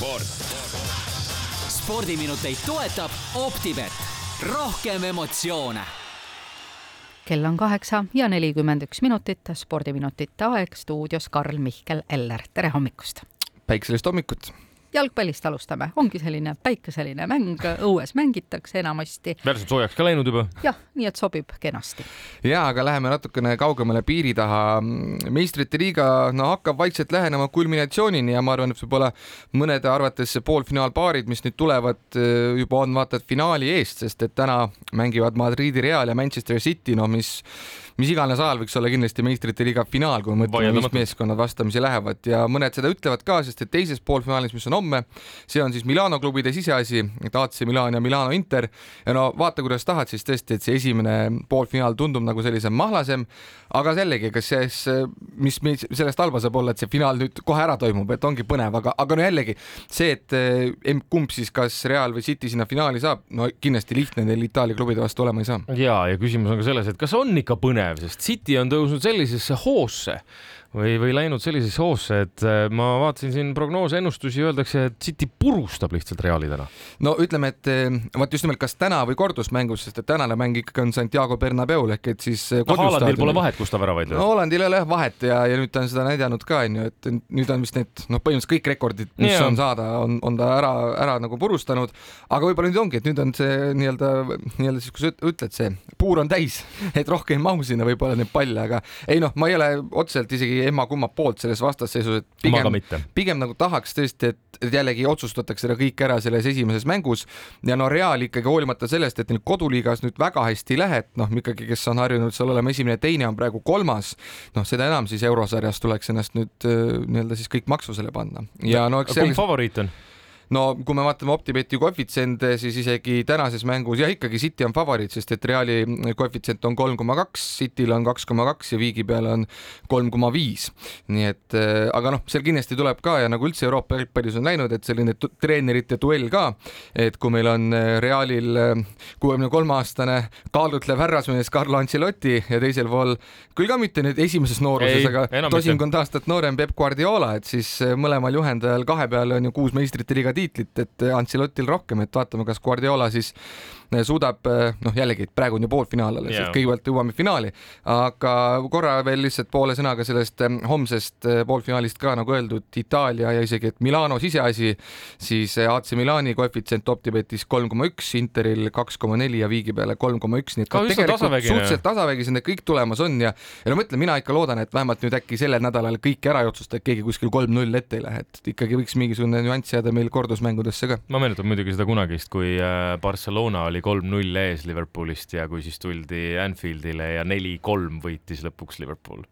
sport. spordiminuteid toetab Optibet, rohkem emotsioone. kell on kaheksa ja nelikümmend üks minutit, spordiminutite aeg stuudios Karl-Mihkel Eller, tere hommikust! päikselist hommikut jalgpallist alustame, ongi selline päikeseline mäng, õues mängitakse enamasti. värsab soojaks ka läinud juba? jah, nii et sobib kenasti. ja, aga läheme natukene kaugemale piiri taha. meistrite liiga, no hakkab vaikselt lähenema kulminatsioonini ja ma arvan, et võib-olla mõnede arvates poolfinaalpaarid, mis nüüd tulevad, juba on vaata et finaali eest, sest et täna mängivad Madridi Real ja Manchester City, no mis mis iganes ajal võiks olla kindlasti meistrite liiga finaal, kui me mõtleme, mis meeskonnad vastamisi lähevad ja mõned seda ütlevad ka, sest et teises poolfinaalis, mis on homme, see on siis Milano klubide siseasi, et AC Milan ja Milano Inter. Ja no vaata, kuidas tahad, siis tõesti, et see esimene poolfinaal tundub nagu sellisem mahlasem, aga jällegi, kas siis, mis sellest halba saab olla, et see finaal nüüd kohe ära toimub, et ongi põnev, aga, aga no jällegi see, et eh, kumb siis, kas Real või City sinna finaali saab, no kindlasti lihtne neil Itaalia klubide vastu olema ei saa. ja, ja küsimus on ka selles, et kas on ikka põnev, sest City on tõusnud sellisesse hoosse või, või läinud sellisesse hoosse, et äh, ma vaatasin siin prognoose, ennustusi, öeldakse, et City purustab lihtsalt Reali täna. no ütleme, et äh, vot just nimelt, kas täna või kordusmängus, sest et tänane mäng ikkagi on Santiago Bernabeul ehk et siis äh, no Haalandil pole vahet, kus ta väravaid lööb. no Haalandil ei ole jah vahet ja, ja nüüd ta on seda näidanud ka onju, et nüüd on vist need noh, põhimõtteliselt kõik rekordid, mis yeah. on saada, on, on ta ära, ära nagu purustanud. aga võib-olla nüüd ongi, et nüüd on see nii-öelda, nii-öelda siis, kui sa ütled, see puur on täis, et rohkem ei mahu sinna võib-olla neid palle, aga ei noh, ma ei ole otseselt isegi emma-kumma poolt selles vastasseisus, et pigem, pigem nagu tahaks tõesti, et, jällegi otsustatakse seda kõik ära selles esimeses mängus. Ja no Real ikkagi hoolimata sellest, et neil koduliigas nüüd väga hästi ei lähe, et noh, ikkagi, kes on harjunud seal olema esimene, teine on praegu kolmas, noh, seda enam siis eurosarjas tuleks ennast nüüd äh, nii-öelda siis kõik maksusele panna. Ja no eks kumb favoriit on? No kui me vaatame Optibeti koefitsiente, siis isegi tänases mängus jah, ikkagi City on favoriit, sest et Reali koefitsient on kolm koma kaks, Cityl on kaks koma kaks ja viigi peal on kolm koma viis. nii et äh, aga noh, seal kindlasti tuleb ka ja nagu üldse Euroopa jalgpallis on läinud, et selline treenerite duell ka, et kui meil on äh, Realil äh, kuuekümne kolme aastane kaalutlev härrasmees Carlo Ancelotti ja teisel pool küll ka mitte nüüd esimeses nooruses, aga tosinkond aastat noorem Peep Guardiola, et siis mõlemal juhendajal kahe peale on ju kuus meistrite liiga tiitlit, et Ancelottil rohkem, et vaatame, kas Guardiola siis suudab, äh, noh, jällegi praegu on ju poolfinaal alles yeah., kõigepealt jõuame finaali, aga korra veel lihtsalt poole sõnaga sellest äh, homsest poolfinaalist ka nagu öeldud, Itaalia ja isegi, et Milano siseasi, siis AC Milani koefitsient Optibetis kolm koma üks, Interil kaks koma neli ja viigi peale kolm koma üks, nii et ka tegelikult suhteliselt tasavägisi need kõik tulemas on ja, ja no ma ütlen, mina ikka loodan, et vähemalt nüüd äkki sellel nädalal kõik ära ei otsusta, et keegi kuskil kolm-null ette ei lähe, et ikkagi võiks mingisugune nüanss jääda meil kord kordusmängudesse ka. ma meenutan muidugi seda kunagist, kui äh, Barcelona oli kolm-null ees Liverpoolist ja kui siis tuldi Anfieldile ja neli-kolm võitis lõpuks Liverpool.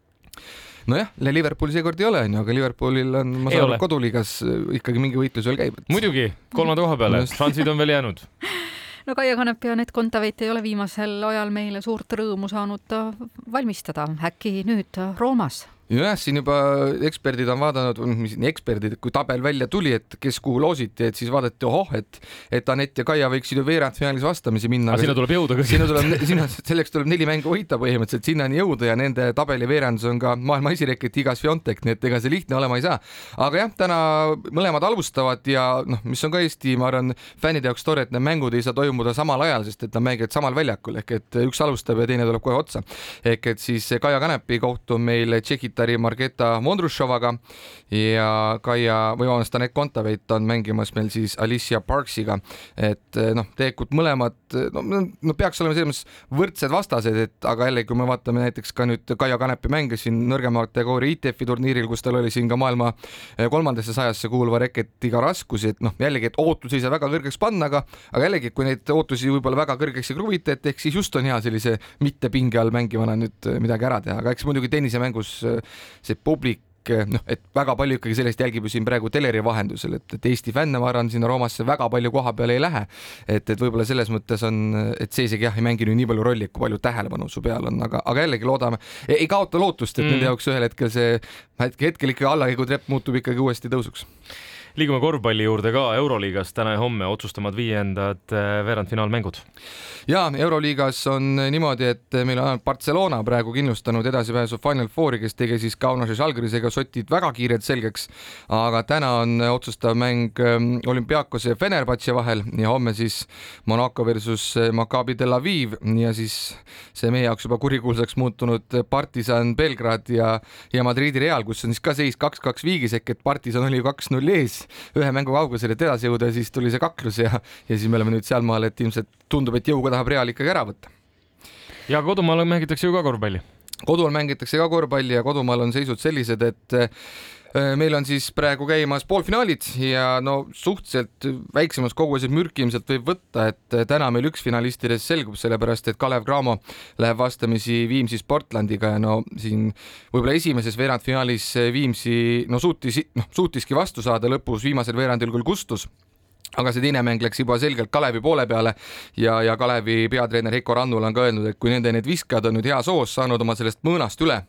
Nojah, Liverpooli seekord ei ole, onju, aga Liverpoolil on, ma saan aru, koduliigas äh, ikkagi mingi võitlus veel käib. muidugi, kolmanda koha peale, šansid on veel jäänud. No Kaia Kanep ja Anett Kontaveit ei ole viimasel ajal meile suurt rõõmu saanud valmistada, äkki nüüd Roomas jah, siin juba eksperdid on vaadanud, mis eksperdid, kui tabel välja tuli, et kes kuhu loositi, et siis vaadati, ohoh, et, et Anett ja Kaia võiksid ju veerandfinaalis vastamisi minna. aga sinna tuleb jõuda ka. sinna tuleb, sinna, selleks tuleb neli mängu võita põhimõtteliselt, sinnani jõuda ja nende tabeli veerandus on ka maailma esireket igas Fiontek, nii et ega see lihtne olema ei saa. aga jah, täna mõlemad alustavad ja noh, mis on ka Eesti, ma arvan, fännide jaoks tore, et need mängud ei saa toimuda samal ajal, sest et nad mängivad samal väljakul ehk et üks alustab ja teine tuleb kohe otsa. ehk et siis Kaia Kanepi kohtub meil Tšehhit Tari Margeta Mondrušovaga ja Kaia või vabandust, Anett Kontaveit on mängimas meil siis Alicia Parksiga, et eh, noh, tegelikult mõlemad no, no peaks olema selles mõttes võrdsed vastased, et aga jällegi, kui me vaatame näiteks ka nüüd Kaia Kanepi mänge siin nõrgema kategooria ITF-i turniiril, kus tal oli siin ka maailma eh, kolmandasse sajasse kuuluva reketiga raskusi, et noh, jällegi, et ootusi ei saa väga kõrgeks panna, aga aga jällegi, kui neid ootusi võib-olla väga kõrgeks ei kruvita, et ehk siis just on hea sellise mitte pinge all mängivana nüüd midagi ära teha, aga eks muidugi tennisemängus see publik noh, et väga palju ikkagi sellest jälgib ju siin praegu teleri vahendusel, et, et Eesti fänne, ma arvan, sinna Roomasse väga palju koha peale ei lähe. et, et võib-olla selles mõttes on, et see isegi jah, ei mängi nüüd nii palju rolli, kui palju tähelepanu su peal on, aga, aga jällegi loodame, ei kaota lootust, et mm. nende jaoks ühel hetkel see hetkel ikka allakäigutrepp muutub ikkagi uuesti tõusuks liigume korvpalli juurde ka, Euroliigas täna ja homme otsustavad viiendad äh, veerandfinaalmängud. ja Euroliigas on niimoodi, et meil on Barcelona praegu kindlustanud edasipääsu Final Fouri, kes tegi siis Kaunas ja Žalgirisega sotid väga kiirelt selgeks. aga täna on otsustav mäng ähm, olümpiaakose ja Fenerbahce vahel ja homme siis Monaco versus äh, Maccabi Tel Aviv ja siis see meie jaoks juba kurikuulsaks muutunud Partisan Belgrad ja, ja Madridi Real, kus on siis ka seis kaks-kaks viigis ehk et Partisan oli ju kaks-null ees ühe mängu kaugusel, et edasi jõuda ja siis tuli see kaklus ja, ja siis me oleme nüüd sealmaal, et ilmselt tundub, et jõuga tahab Real ikkagi ära võtta. ja kodumaal mängitakse ju ka korvpalli. kodumaal mängitakse ka korvpalli ja kodumaal on seisud sellised, et meil on siis praegu käimas poolfinaalid ja no suhteliselt väiksemas koguses mürki ilmselt võib võtta, et äh, täna meil üks finalistidest selgub, sellepärast et Kalev Cramo läheb vastamisi Viimsi Sportlandiga ja no siin võib-olla esimeses veerandfinaalis Viimsi no suutis, noh suutiski vastu saada, lõpus viimasel veerandil küll kustus aga see teine mäng läks juba selgelt Kalevi poole peale ja, ja Kalevi peatreener Heiko Rannul on ka öelnud, et kui nende need viskajad on nüüd heas hoos saanud oma sellest mõõnast üle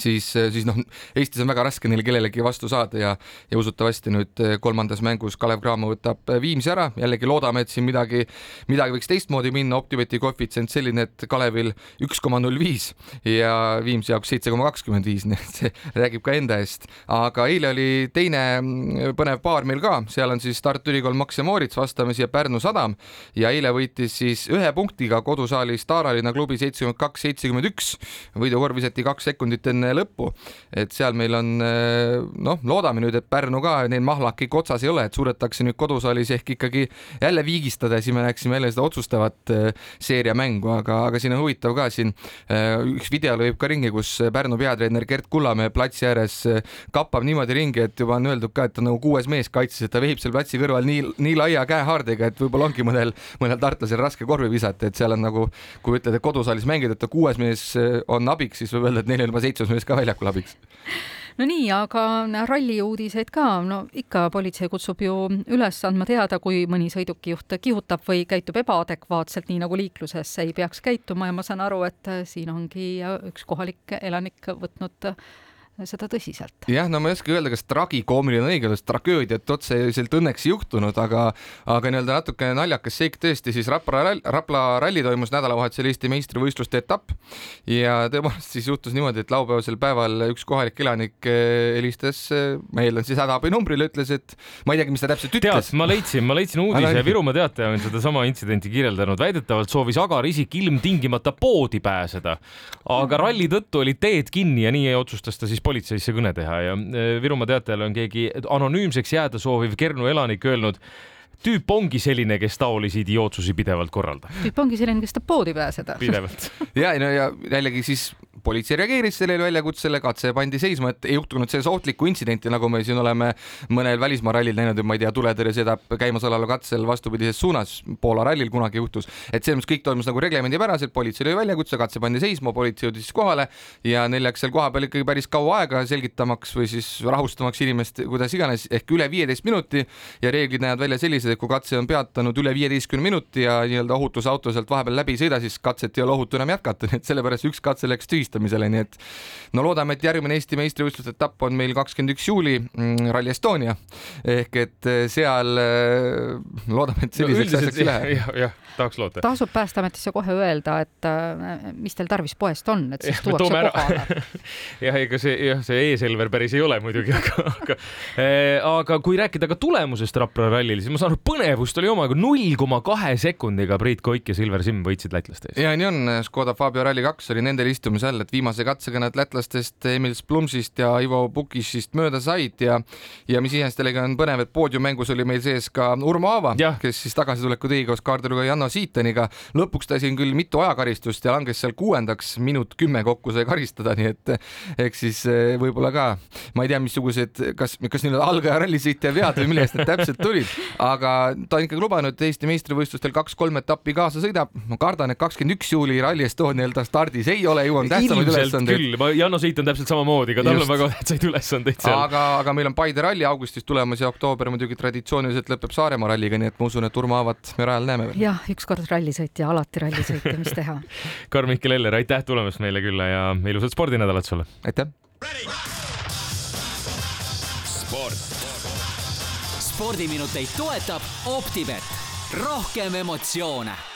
siis, siis noh, Eestis on väga raske neil kellelegi vastu saada ja, ja usutavasti nüüd eh, kolmandas mängus Kalev Cramo võtab eh, Viimsi ära, jällegi loodame, et siin midagi, midagi võiks teistmoodi minna, Optibeti koefitsient selline, et Kalevil üks koma null viis ja Viimsi jaoks seitse koma kakskümmend viis, nii et see räägib ka enda eest. aga eile oli teine mm, põnev paar meil ka, seal on siis Tartu Ülikool Max ja Moorits vastamisi ja Pärnu Sadam ja eile võitis siis ühe punktiga kodusaalis Taaralinna klubi seitsekümmend kaks, seitsekümmend üks. võidukorv visati kaks sekundit enne enne lõppu. et seal meil on noh, loodame nüüd, et Pärnu ka neil mahlak ikka otsas ei ole, et suudetakse nüüd kodusaalis ehk ikkagi jälle viigistada ja siis me näeksime jälle seda otsustavat äh, seeria mängu, aga, aga siin on huvitav ka siin äh, üks video lööb ka ringi, kus Pärnu peatreener Gert Kullamäe platsi ääres äh, kappab niimoodi ringi, et juba on öeldud ka, et ta on nagu kuues mees kaitses, et ta vehib seal platsi kõrval nii, nii laia käehaardega, et võib-olla ongi mõnel, mõnel tartlasel raske korvi visata, et seal on nagu, kui ütled, et kodusaalis mängida, et ta kuues mees on abiks, siis võib öelda, et neil on juba seitsmes mees ka väljakul abiks. No nii, aga ralli uudiseid ka, no ikka politsei kutsub ju üles andma teada, kui mõni sõidukijuht kihutab või käitub ebaadekvaatselt, nii nagu liikluses ei peaks käituma. Ja ma saan aru, et siin ongi üks kohalik elanik võtnud seda tõsiselt. jah, no ma ei oska öelda, kas tragikoomiline on õige, sest tragöödiat otseselt õnneks ei juhtunud, aga, aga nii-öelda natukene naljakas seik tõesti, siis Rapla Rapla ralli toimus nädalavahetusel Eesti meistrivõistluste etapp ja tõepoolest siis juhtus niimoodi, et laupäevasel päeval üks kohalik elanik eh, helistas, eh, ma eeldan siis hädaabinumbrile, ütles, et ma ei teagi, mis ta täpselt ütles. ma leidsin, ma leidsin uudise, Virumaa Teataja on sedasama intsidenti kirjeldanud, väidetavalt soovis agar isik ilmtingimata poodi pääseda, aga ralli tõttu olid teed kinni ja nii otsustas ta siis politseisse kõne teha ja e, Virumaa Teatajale on keegi anonüümseks jääda sooviv Kernu elanik öelnud, tüüp ongi selline, kes taolisi idiootsusi pidevalt korraldab. tüüp ongi selline, kes tahab poodi pääseda. pidevalt ja, no ja jällegi siis politsei reageeris sellele väljakutsele, katse pandi seisma, et ei juhtunud selles ohtlikku intsidenti, nagu me siin oleme mõnel välismaa rallil näinud, ma ei tea, tuletõrjesõidab käimasoleval katsel vastupidises suunas, Poola rallil kunagi juhtus, et selles mõttes kõik toimus nagu reglemendipäraselt, politsei lõi väljakutse, katse pandi seisma, politsei jõudis siis kohale ja neil läks seal kohapeal ikkagi päris kaua aega selgitamaks või siis rahustamaks inimest, kuidas iganes, ehk üle viieteist minuti ja reeglid näevad välja sellised, kui katse on peatanud üle viieteistkümne minuti ja nii-öelda ohutusauto sealt vahepeal läbi ei sõida, siis katset ei ole ohutu enam jätkata, nii et sellepärast üks katse läks tühist tühistamisele, nii et no loodame, et järgmine Eesti meistrivõistluste etapp on meil kakskümmend üks juuli mm, Rally Estonia ehk et eh, seal eh, loodame, et selliseks no, asjaks ei lähe. jah, jah, tahaks loota. tasub Päästeametisse kohe öelda, et äh, mis teil tarvis poest on, et siis tuuakse kohale jah, ega see jah, see e-Selver päris ei ole muidugi, aga, aga äh, aga kui rääkida ka tulemusest Rapla rallil, siis ma saan aru, põnevust oli omajagu null koma kahe sekundiga Priit Koik ja Silver Simm võitsid lätlaste ees. ja nii on, Škoda Fabio Rally2 oli nendel istumise all, et viimase katsega nad lätlastest Emil Splumsist ja Ivo Pukišist mööda said ja ja mis iseenesest on põnev, et poodiummängus oli meil sees ka Urmo Aava, kes siis tagasituleku tõi koos kaardilugeja Janno Siiteniga. lõpuks ta siin küll mitu ajakaristust ja langes seal kuuendaks, minut kümme kokku sai karistada, nii et eks siis eh, võib-olla ka, ma ei tea, missugused, kas, kas nii-öelda algaja rallisõitja vead või millest need täpselt tulid, aga ta on ikkagi lubanud, et Eesti meistrivõistlustel kaks-kolm etappi kaasa sõidab. ma kardan, et kakskümmend üks juuli Rally Estonial ta stardis ei ole jõudnud tähtsamaid ülesandeid. Janno Siit on täpselt samamoodi, ka tal on väga tähtsaid ülesandeid seal. aga, aga meil on Paide ralli augustis tulemas ja oktoober muidugi traditsiooniliselt lõpeb Saaremaa ralliga, nii et ma usun, et Urmo Aavat me rajal näeme veel. jah, ükskord rallisõitja, alati rallisõitja, mis teha. Karl-Mihkel Eller, aitäh tulemast meile külla ja ilusat spordinädalat sulle! aitäh! sport spordiminuteid toetab Optibet, rohkem emotsioone